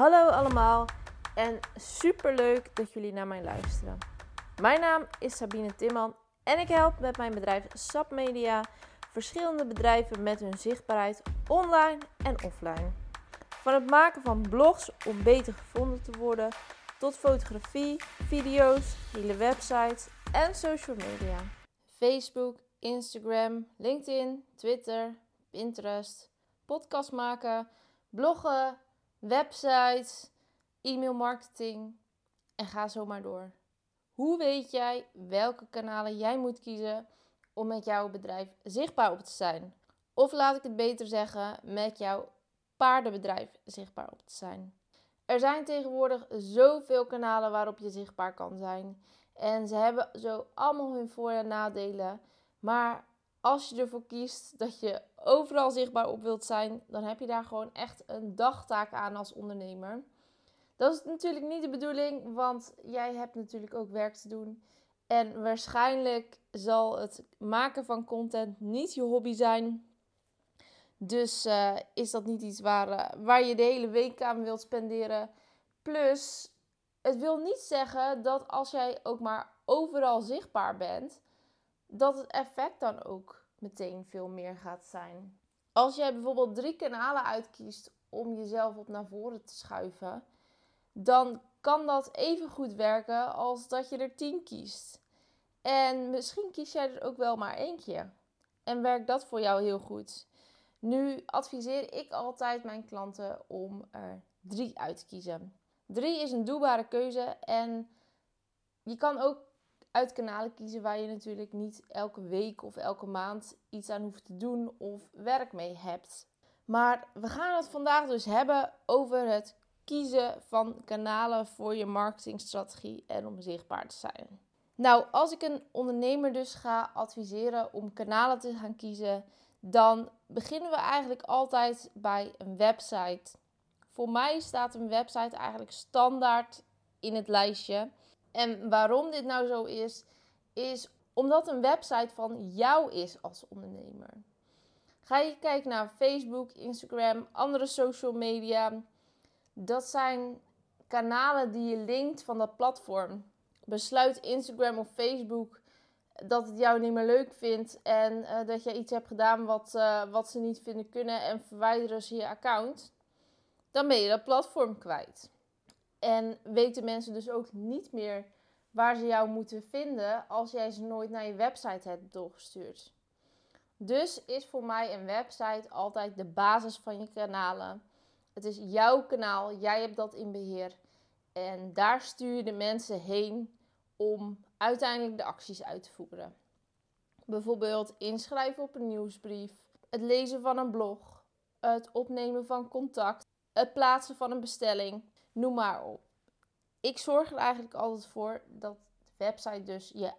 Hallo allemaal en super leuk dat jullie naar mij luisteren. Mijn naam is Sabine Timman en ik help met mijn bedrijf SAP Media verschillende bedrijven met hun zichtbaarheid online en offline. Van het maken van blogs om beter gevonden te worden tot fotografie, video's, hele websites en social media. Facebook, Instagram, LinkedIn, Twitter, Pinterest, podcast maken, bloggen, websites, e-mail marketing en ga zo maar door. Hoe weet jij welke kanalen jij moet kiezen om met jouw bedrijf zichtbaar op te zijn? Of laat ik het beter zeggen, met jouw paardenbedrijf zichtbaar op te zijn. Er zijn tegenwoordig zoveel kanalen waarop je zichtbaar kan zijn. En ze hebben zo allemaal hun voor- en nadelen. Maar als je ervoor kiest dat je overal zichtbaar op wilt zijn, dan heb je daar gewoon echt een dagtaak aan als ondernemer. Dat is natuurlijk niet de bedoeling, want jij hebt natuurlijk ook werk te doen. En waarschijnlijk zal het maken van content niet je hobby zijn. Dus uh, is dat niet iets waar, uh, waar je de hele week aan wilt spenderen. Plus, het wil niet zeggen dat als jij ook maar overal zichtbaar bent, dat het effect dan ook meteen veel meer gaat zijn. Als jij bijvoorbeeld drie kanalen uitkiest om jezelf op naar voren te schuiven, dan kan dat even goed werken als dat je er tien kiest. En misschien kies jij er ook wel maar eentje. En werkt dat voor jou heel goed. Nu adviseer ik altijd mijn klanten om er drie uit te kiezen. Drie is een doelbare keuze en je kan ook uit kanalen kiezen waar je natuurlijk niet elke week of elke maand iets aan hoeft te doen of werk mee hebt. Maar we gaan het vandaag dus hebben over het kiezen van kanalen voor je marketingstrategie en om zichtbaar te zijn. Nou, als ik een ondernemer dus ga adviseren om kanalen te gaan kiezen, dan beginnen we eigenlijk altijd bij een website. Voor mij staat een website eigenlijk standaard in het lijstje. En waarom dit nou zo is, is omdat een website van jou is als ondernemer. Ga je kijken naar Facebook, Instagram, andere social media. Dat zijn kanalen die je linkt van dat platform. Besluit Instagram of Facebook dat het jou niet meer leuk vindt en uh, dat je iets hebt gedaan wat, uh, wat ze niet vinden kunnen en verwijderen ze je account, dan ben je dat platform kwijt. En weten mensen dus ook niet meer waar ze jou moeten vinden als jij ze nooit naar je website hebt doorgestuurd. Dus is voor mij een website altijd de basis van je kanalen. Het is jouw kanaal, jij hebt dat in beheer. En daar stuur je de mensen heen om uiteindelijk de acties uit te voeren. Bijvoorbeeld inschrijven op een nieuwsbrief, het lezen van een blog, het opnemen van contact, het plaatsen van een bestelling, noem maar op. Ik zorg er eigenlijk altijd voor dat de website dus je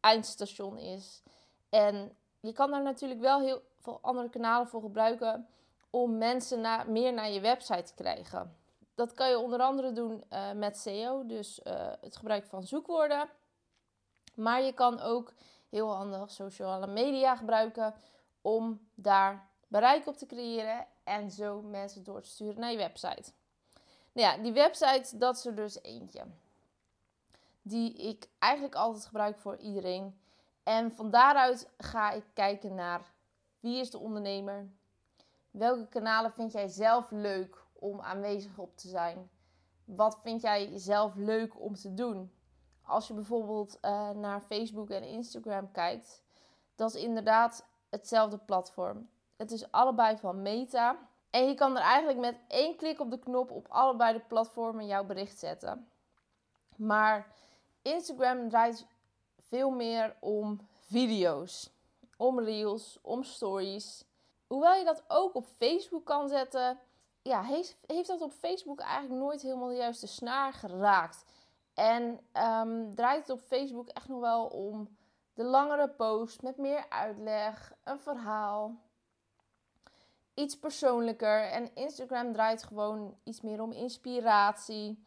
eindstation is. En je kan daar natuurlijk wel heel veel andere kanalen voor gebruiken om mensen naar, meer naar je website te krijgen. Dat kan je onder andere doen uh, met SEO, dus uh, het gebruik van zoekwoorden. Maar je kan ook heel handig sociale media gebruiken om daar bereik op te creëren en zo mensen door te sturen naar je website. Nou ja, die website, dat is er dus eentje. Die ik eigenlijk altijd gebruik voor iedereen. En van daaruit ga ik kijken naar wie is de ondernemer? Welke kanalen vind jij zelf leuk om aanwezig op te zijn? Wat vind jij zelf leuk om te doen? Als je bijvoorbeeld uh, naar Facebook en Instagram kijkt, dat is inderdaad hetzelfde platform. Het is allebei van Meta. En je kan er eigenlijk met één klik op de knop op allebei de platformen jouw bericht zetten. Maar Instagram draait veel meer om video's, om reels, om stories. Hoewel je dat ook op Facebook kan zetten, ja, heeft, heeft dat op Facebook eigenlijk nooit helemaal de juiste snaar geraakt. En um, draait het op Facebook echt nog wel om de langere post met meer uitleg, een verhaal. Iets persoonlijker. En Instagram draait gewoon iets meer om inspiratie.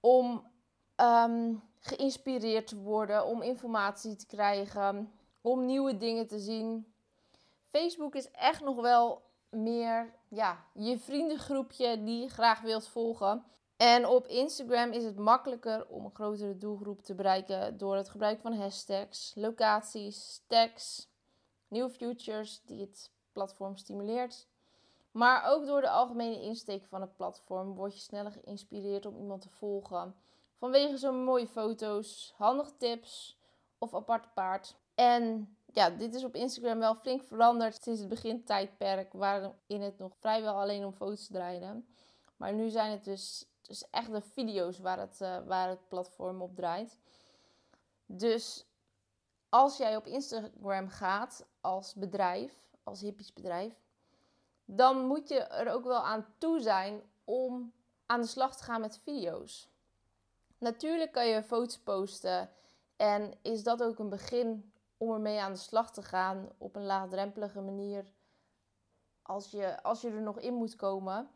Om um, geïnspireerd te worden, om informatie te krijgen, om nieuwe dingen te zien. Facebook is echt nog wel meer ja, je vriendengroepje die je graag wilt volgen. En op Instagram is het makkelijker om een grotere doelgroep te bereiken door het gebruik van hashtags, locaties, tags, nieuwe features die het platform stimuleert. Maar ook door de algemene insteek van het platform word je sneller geïnspireerd om iemand te volgen. Vanwege zo'n mooie foto's, handige tips of aparte paard. En ja, dit is op Instagram wel flink veranderd sinds het begintijdperk, waarin het nog vrijwel alleen om foto's draaide. Maar nu zijn het dus, echt de video's waar het, uh, waar het platform op draait. Dus als jij op Instagram gaat als bedrijf, als hippiesbedrijf, dan moet je er ook wel aan toe zijn om aan de slag te gaan met video's. Natuurlijk kan je foto's posten en is dat ook een begin om ermee aan de slag te gaan op een laagdrempelige manier als je, als je er nog in moet komen.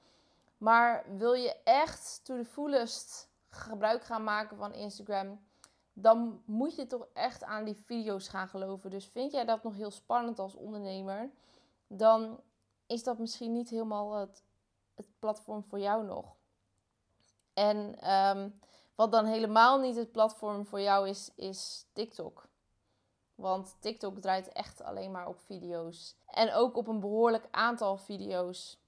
Maar wil je echt to the fullest gebruik gaan maken van Instagram, dan moet je toch echt aan die video's gaan geloven. Dus vind jij dat nog heel spannend als ondernemer, dan is dat misschien niet helemaal het, het platform voor jou nog. En ehm, wat dan helemaal niet het platform voor jou is, is TikTok. Want TikTok draait echt alleen maar op video's. En ook op een behoorlijk aantal video's.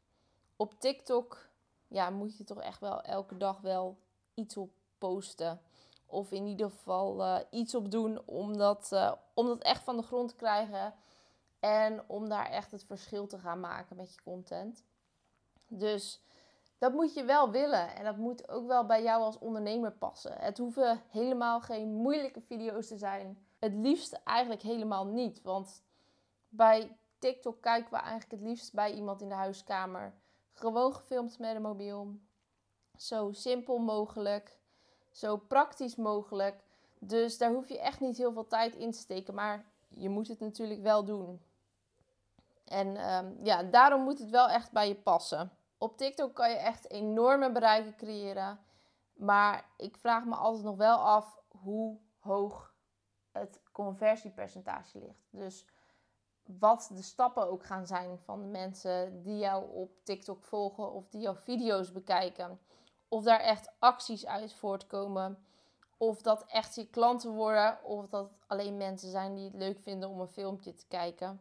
Op TikTok ja, moet je toch echt wel elke dag wel iets op posten. Of in ieder geval uh, iets op doen om dat, uh, om dat echt van de grond te krijgen. En om daar echt het verschil te gaan maken met je content. Dus dat moet je wel willen. En dat moet ook wel bij jou als ondernemer passen. Het hoeven helemaal geen moeilijke video's te zijn. Het liefst eigenlijk helemaal niet. Want bij TikTok kijken we eigenlijk het liefst bij iemand in de huiskamer. Gewoon gefilmd met een mobiel. Zo simpel mogelijk. Zo praktisch mogelijk. Dus daar hoef je echt niet heel veel tijd in te steken. Maar je moet het natuurlijk wel doen. En um, ja, daarom moet het wel echt bij je passen. Op TikTok kan je echt enorme bereiken creëren. Maar ik vraag me altijd nog wel af hoe hoog het conversiepercentage ligt. Dus wat de stappen ook gaan zijn van de mensen die jou op TikTok volgen of die jouw video's bekijken. Of daar echt acties uit voortkomen. Of dat echt je klanten worden. Of dat alleen mensen zijn die het leuk vinden om een filmpje te kijken.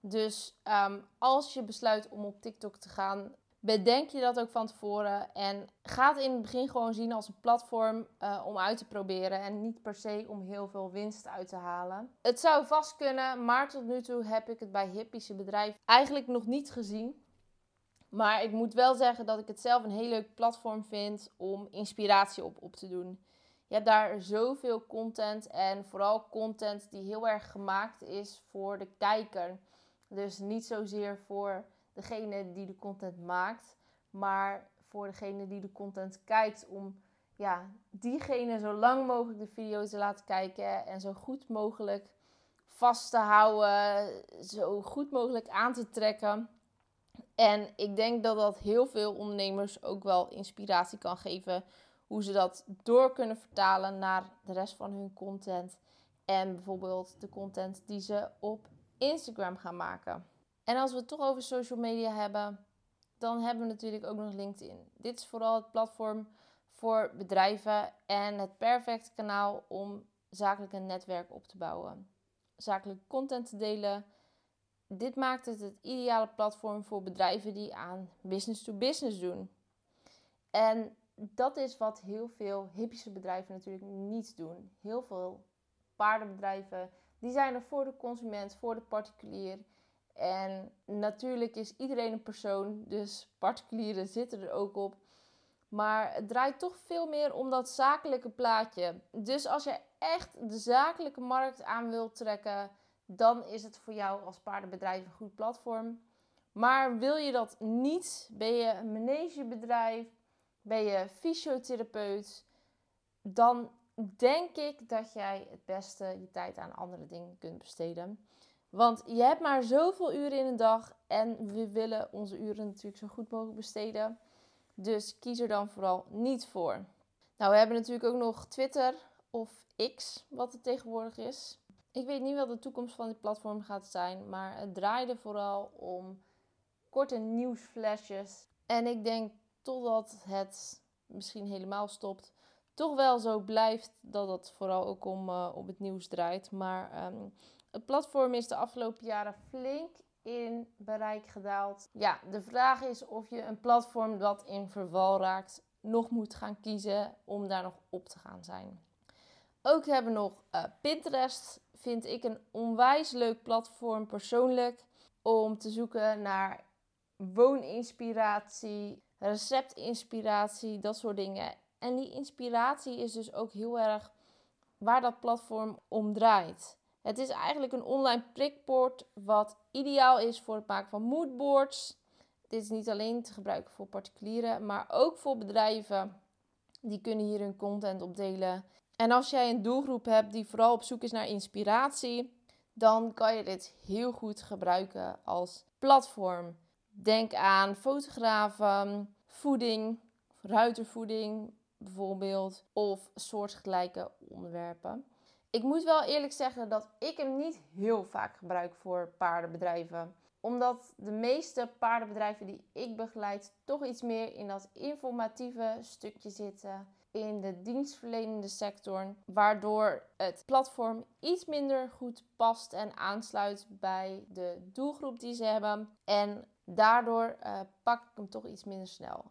Dus ehm, als je besluit om op TikTok te gaan, bedenk je dat ook van tevoren. En ga het in het begin gewoon zien als een platform uh, om uit te proberen. En niet per se om heel veel winst uit te halen. Het zou vast kunnen, maar tot nu toe heb ik het bij hippische bedrijven eigenlijk nog niet gezien. Maar ik moet wel zeggen dat ik het zelf een heel leuk platform vind om inspiratie op op te doen. Je hebt daar zoveel content en vooral content die heel erg gemaakt is voor de kijker. Dus niet zozeer voor degene die de content maakt, maar voor degene die de content kijkt om ja, diegene zo lang mogelijk de video te laten kijken en zo goed mogelijk vast te houden, zo goed mogelijk aan te trekken. En ik denk dat dat heel veel ondernemers ook wel inspiratie kan geven hoe ze dat door kunnen vertalen naar de rest van hun content en bijvoorbeeld de content die ze op Instagram gaan maken. En als we het toch over social media hebben, dan hebben we natuurlijk ook nog LinkedIn. Dit is vooral het platform voor bedrijven en het perfecte kanaal om zakelijk een netwerk op te bouwen. Zakelijk content te delen. Dit maakt het het ideale platform voor bedrijven die aan business to business doen. En dat is wat heel veel hippische bedrijven natuurlijk niet doen. Heel veel paardenbedrijven die zijn er voor de consument, voor de particulier. En natuurlijk is iedereen een persoon, dus particulieren zitten er ook op. Maar het draait toch veel meer om dat zakelijke plaatje. Dus als je echt de zakelijke markt aan wilt trekken, dan is het voor jou als paardenbedrijf een goed platform. Maar wil je dat niet? Ben je een managebedrijf? Ben je fysiotherapeut? Dan denk ik dat jij het beste je tijd aan andere dingen kunt besteden. Want je hebt maar zoveel uren in een dag en we willen onze uren natuurlijk zo goed mogelijk besteden. Dus kies er dan vooral niet voor. Nou, we hebben natuurlijk ook nog Twitter of X, wat het tegenwoordig is. Ik weet niet wat de toekomst van dit platform gaat zijn, maar het draaide vooral om korte nieuwsflesjes. En ik denk totdat het misschien helemaal stopt, toch wel zo blijft dat het vooral ook om, uh, op het nieuws draait. Maar ehm, het platform is de afgelopen jaren flink in bereik gedaald. Ja, de vraag is of je een platform dat in verval raakt nog moet gaan kiezen om daar nog op te gaan zijn. Ook hebben we nog uh, Pinterest. Vind ik een onwijs leuk platform persoonlijk om te zoeken naar wooninspiratie, receptinspiratie, dat soort dingen. En die inspiratie is dus ook heel erg waar dat platform om draait. Het is eigenlijk een online prikbord wat ideaal is voor het maken van moodboards. Dit is niet alleen te gebruiken voor particulieren, maar ook voor bedrijven. Die kunnen hier hun content op delen. En als jij een doelgroep hebt die vooral op zoek is naar inspiratie, dan kan je dit heel goed gebruiken als platform. Denk aan fotografen, voeding, ruitervoeding bijvoorbeeld, of soortgelijke onderwerpen. Ik moet wel eerlijk zeggen dat ik hem niet heel vaak gebruik voor paardenbedrijven omdat de meeste paardenbedrijven die ik begeleid toch iets meer in dat informatieve stukje zitten. In de dienstverlenende sector. Waardoor het platform iets minder goed past en aansluit bij de doelgroep die ze hebben. En daardoor uh, pak ik hem toch iets minder snel.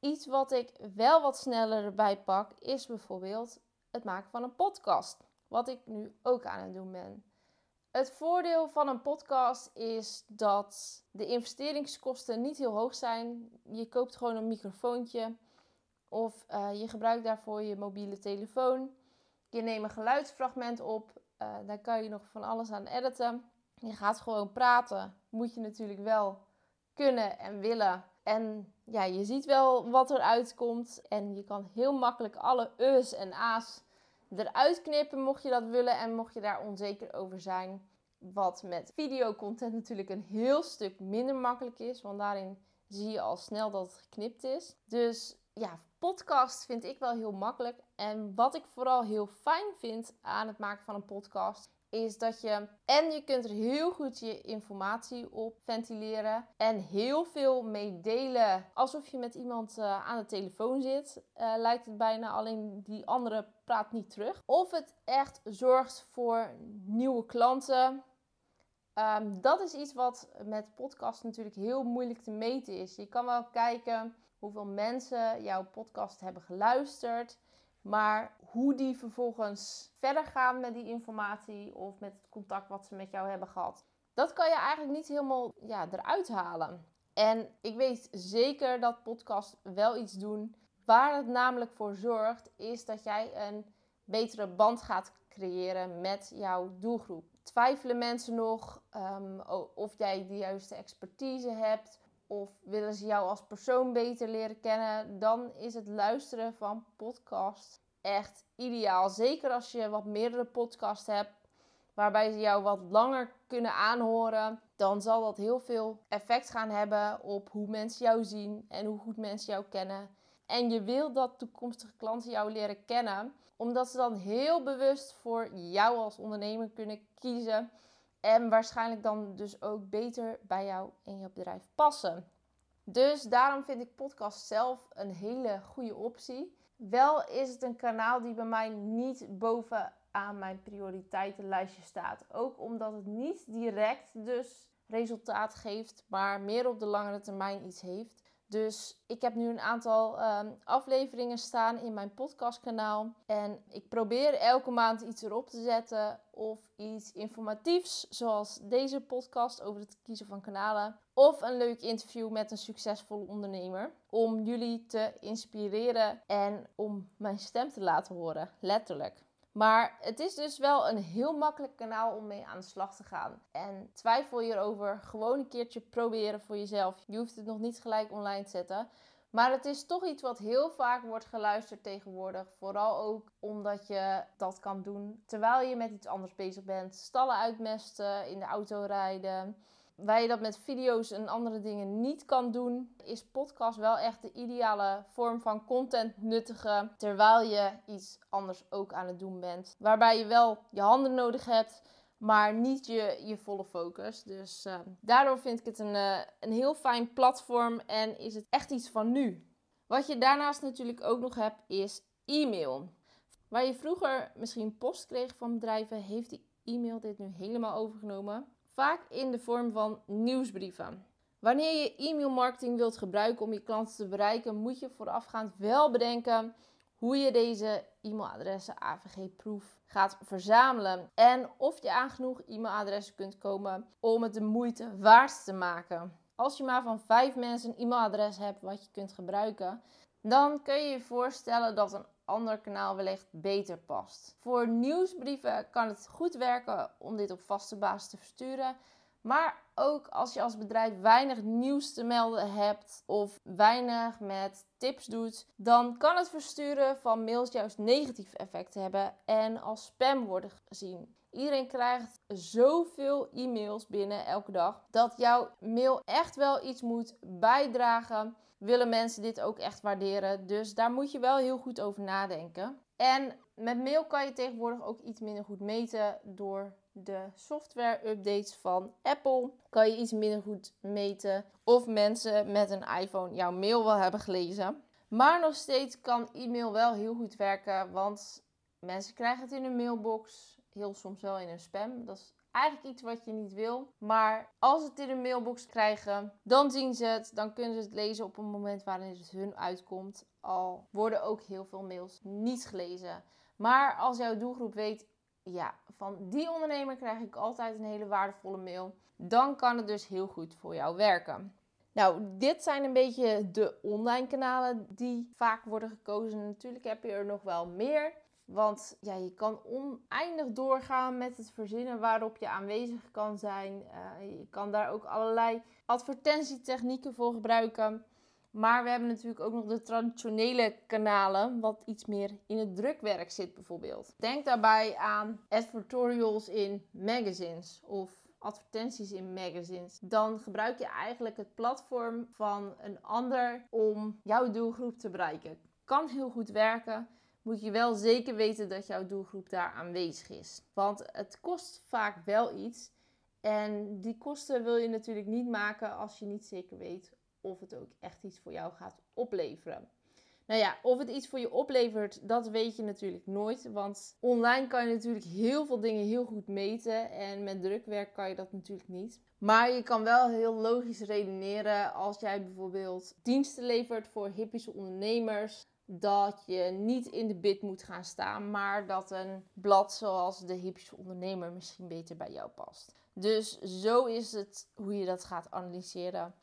Iets wat ik wel wat sneller erbij pak is bijvoorbeeld het maken van een podcast. Wat ik nu ook aan het doen ben. Het voordeel van een podcast is dat de investeringskosten niet heel hoog zijn. Je koopt gewoon een microfoontje of uh, je gebruikt daarvoor je mobiele telefoon. Je neemt een geluidsfragment op, uh, daar kan je nog van alles aan editen. Je gaat gewoon praten. Moet je natuurlijk wel kunnen en willen. En ja, je ziet wel wat eruit komt. En je kan heel makkelijk alle us en a's eruit knippen mocht je dat willen en mocht je daar onzeker over zijn. Wat met videocontent natuurlijk een heel stuk minder makkelijk is, want daarin zie je al snel dat het geknipt is. Dus ja, podcast vind ik wel heel makkelijk. En wat ik vooral heel fijn vind aan het maken van een podcast, is dat je en je kunt er heel goed je informatie op ventileren en heel veel mee delen alsof je met iemand uh, aan de telefoon zit. Uh, lijkt het bijna, alleen die andere praat niet terug. Of het echt zorgt voor nieuwe klanten. Um, dat is iets wat met podcast natuurlijk heel moeilijk te meten is. Je kan wel kijken hoeveel mensen jouw podcast hebben geluisterd. Maar hoe die vervolgens verder gaan met die informatie of met het contact wat ze met jou hebben gehad, dat kan je eigenlijk niet helemaal ja, eruit halen. En ik weet zeker dat podcasts wel iets doen. Waar het namelijk voor zorgt, is dat jij een betere band gaat creëren met jouw doelgroep. Twijfelen mensen nog um, of jij de juiste expertise hebt? Of willen ze jou als persoon beter leren kennen? Dan is het luisteren van podcasts echt ideaal. Zeker als je wat meerdere podcasts hebt waarbij ze jou wat langer kunnen aanhoren, dan zal dat heel veel effect gaan hebben op hoe mensen jou zien en hoe goed mensen jou kennen. En je wil dat toekomstige klanten jou leren kennen, omdat ze dan heel bewust voor jou als ondernemer kunnen kiezen en waarschijnlijk dan dus ook beter bij jou en je bedrijf passen. Dus daarom vind ik podcast zelf een hele goede optie. Wel is het een kanaal die bij mij niet bovenaan mijn prioriteitenlijstje staat. Ook omdat het niet direct dus resultaat geeft, maar meer op de langere termijn iets heeft. Dus ik heb nu een aantal ehm, afleveringen staan in mijn podcastkanaal. En ik probeer elke maand iets erop te zetten. Of iets informatiefs, zoals deze podcast over het kiezen van kanalen. Of een leuk interview met een succesvolle ondernemer. Om jullie te inspireren en om mijn stem te laten horen. Letterlijk. Maar het is dus wel een heel makkelijk kanaal om mee aan de slag te gaan. En twijfel hierover, gewoon een keertje proberen voor jezelf. Je hoeft het nog niet gelijk online te zetten. Maar het is toch iets wat heel vaak wordt geluisterd tegenwoordig. Vooral ook omdat je dat kan doen terwijl je met iets anders bezig bent. Stallen uitmesten, in de auto rijden. Waar je dat met video's en andere dingen niet kan doen, is podcast wel echt de ideale vorm van content nuttigen terwijl je iets anders ook aan het doen bent. Waarbij je wel je handen nodig hebt, maar niet je, je volle focus. Dus uh, daardoor vind ik het een, uh, een heel fijn platform en is het echt iets van nu. Wat je daarnaast natuurlijk ook nog hebt, is e-mail. Waar je vroeger misschien post kreeg van bedrijven, heeft die e-mail dit nu helemaal overgenomen. Vaak in de vorm van nieuwsbrieven. Wanneer je e-mailmarketing wilt gebruiken om je klanten te bereiken, moet je voorafgaand wel bedenken hoe je deze e-mailadressen AVG-proof gaat verzamelen. En of je aan genoeg e-mailadressen kunt komen om het de moeite waard te maken. Als je maar van vijf mensen een e-mailadres hebt wat je kunt gebruiken, dan kun je je voorstellen dat een ander kanaal wellicht beter past. Voor nieuwsbrieven kan het goed werken om dit op vaste basis te versturen. Maar ook als je als bedrijf weinig nieuws te melden hebt of weinig met tips doet, dan kan het versturen van mails juist negatief effect hebben en als spam worden gezien. Iedereen krijgt zoveel e-mails binnen elke dag dat jouw mail echt wel iets moet bijdragen. Willen mensen dit ook echt waarderen? Dus daar moet je wel heel goed over nadenken. En met mail kan je tegenwoordig ook iets minder goed meten door de software updates van Apple. Kan je iets minder goed meten of mensen met een iPhone jouw mail wel hebben gelezen. Maar nog steeds kan e-mail wel heel goed werken, want mensen krijgen het in hun mailbox, heel soms wel in hun spam. Dat is eigenlijk iets wat je niet wil. Maar als ze het in hun mailbox krijgen, dan zien ze het, dan kunnen ze het lezen op een moment waarin het hun uitkomt. Al worden ook heel veel mails niet gelezen. Maar als jouw doelgroep weet, ja, van die ondernemer krijg ik altijd een hele waardevolle mail, dan kan het dus heel goed voor jou werken. Nou, dit zijn een beetje de online kanalen die vaak worden gekozen. Natuurlijk heb je er nog wel meer. Want ja, je kan oneindig doorgaan met het verzinnen waarop je aanwezig kan zijn. Uh, je kan daar ook allerlei advertentietechnieken voor gebruiken. Maar we hebben natuurlijk ook nog de traditionele kanalen, wat iets meer in het drukwerk zit bijvoorbeeld. Denk daarbij aan advertorials in magazines of advertenties in magazines. Dan gebruik je eigenlijk het platform van een ander om jouw doelgroep te bereiken. Kan heel goed werken. Moet je wel zeker weten dat jouw doelgroep daar aanwezig is. Want het kost vaak wel iets. En die kosten wil je natuurlijk niet maken als je niet zeker weet of het ook echt iets voor jou gaat opleveren. Nou ja, of het iets voor je oplevert, dat weet je natuurlijk nooit. Want online kan je natuurlijk heel veel dingen heel goed meten. En met drukwerk kan je dat natuurlijk niet. Maar je kan wel heel logisch redeneren als jij bijvoorbeeld diensten levert voor hippische ondernemers. Dat je niet in de bid moet gaan staan, maar dat een blad zoals de hippische ondernemer misschien beter bij jou past. Dus zo is het hoe je dat gaat analyseren.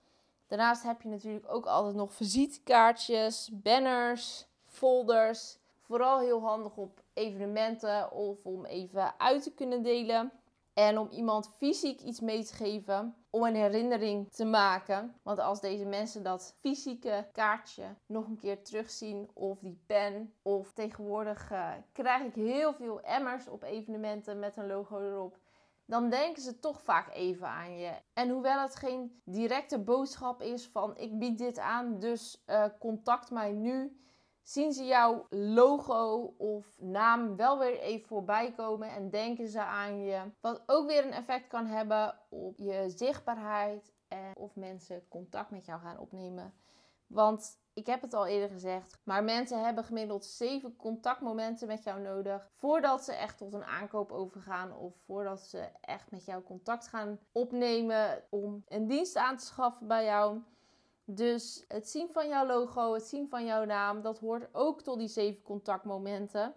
Daarnaast heb je natuurlijk ook altijd nog visitekaartjes, banners, folders. Vooral heel handig op evenementen of om even uit te kunnen delen. En om iemand fysiek iets mee te geven om een herinnering te maken. Want als deze mensen dat fysieke kaartje nog een keer terugzien, of die pen, of tegenwoordig uh, krijg ik heel veel emmers op evenementen met een logo erop dan denken ze toch vaak even aan je. En hoewel het geen directe boodschap is van ik bied dit aan, dus uh, contact mij nu, zien ze jouw logo of naam wel weer even voorbij komen en denken ze aan je. Wat ook weer een effect kan hebben op je zichtbaarheid en of mensen contact met jou gaan opnemen. Want ik heb het al eerder gezegd, maar mensen hebben gemiddeld 7 contactmomenten met jou nodig voordat ze echt tot een aankoop overgaan of voordat ze echt met jou contact gaan opnemen om een dienst aan te schaffen bij jou. Dus het zien van jouw logo, het zien van jouw naam, dat hoort ook tot die 7 contactmomenten.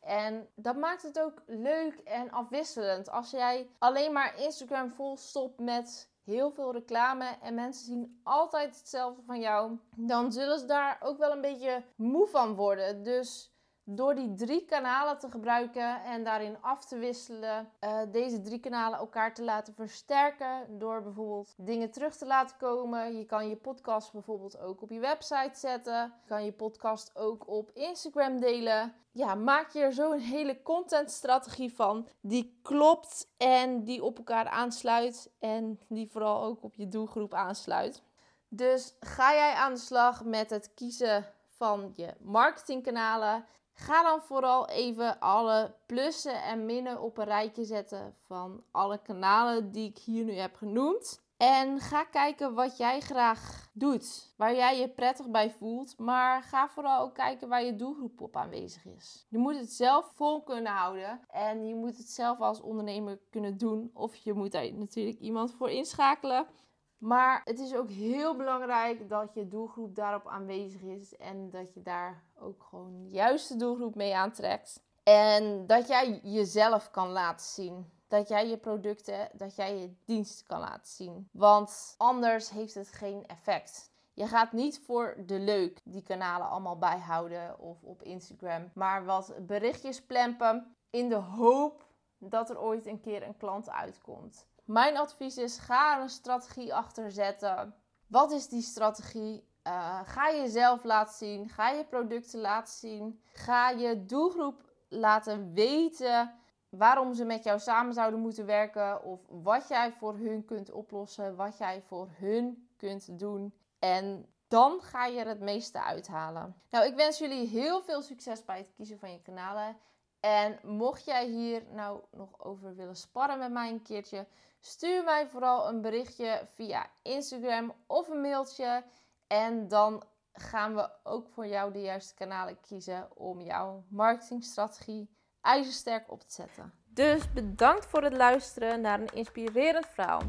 En dat maakt het ook leuk en afwisselend. Als jij alleen maar Instagram vol stopt met heel veel reclame en mensen zien altijd hetzelfde van jou, dan zullen ze daar ook wel een beetje moe van worden. Dus door die drie kanalen te gebruiken en daarin af te wisselen, uh, deze drie kanalen elkaar te laten versterken. Door bijvoorbeeld dingen terug te laten komen. Je kan je podcast bijvoorbeeld ook op je website zetten. Je kan je podcast ook op Instagram delen. Ja, maak je er zo een hele contentstrategie van. Die klopt en die op elkaar aansluit. En die vooral ook op je doelgroep aansluit. Dus ga jij aan de slag met het kiezen van je marketingkanalen Ga dan vooral even alle plussen en minnen op een rijtje zetten van alle kanalen die ik hier nu heb genoemd. En ga kijken wat jij graag doet, waar jij je prettig bij voelt. Maar ga vooral ook kijken waar je doelgroep op aanwezig is. Je moet het zelf vol kunnen houden en je moet het zelf als ondernemer kunnen doen. Of je moet daar natuurlijk iemand voor inschakelen. Maar het is ook heel belangrijk dat je doelgroep daarop aanwezig is en dat je daar ook gewoon de juiste doelgroep mee aantrekt. En dat jij jezelf kan laten zien. Dat jij je producten, dat jij je dienst kan laten zien. Want anders heeft het geen effect. Je gaat niet voor de leuk die kanalen allemaal bijhouden of op Instagram, maar wat berichtjes plempen in de hoop dat er ooit een keer een klant uitkomt. Mijn advies is: ga er een strategie achter zetten. Wat is die strategie? Uh, ga jezelf laten zien. Ga je producten laten zien. Ga je doelgroep laten weten waarom ze met jou samen zouden moeten werken. Of wat jij voor hun kunt oplossen. Wat jij voor hun kunt doen. En dan ga je er het meeste uithalen. Nou, ik wens jullie heel veel succes bij het kiezen van je kanalen. En mocht jij hier nou nog over willen sparren met mij een keertje, stuur mij vooral een berichtje via Instagram of een mailtje. En dan gaan we ook voor jou de juiste kanalen kiezen om jouw marketingstrategie ijzersterk op te zetten. Dus bedankt voor het luisteren naar een inspirerend verhaal.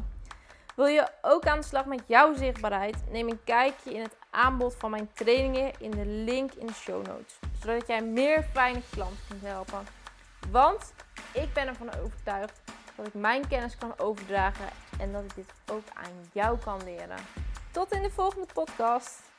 Wil je ook aan de slag met jouw zichtbaarheid? Neem een kijkje in het aanbod van mijn trainingen in de link in de show notes. Zodat jij meer fijne klanten kunt helpen. Want ik ben ervan overtuigd dat ik mijn kennis kan overdragen en dat ik dit ook aan jou kan leren. Tot in de volgende podcast.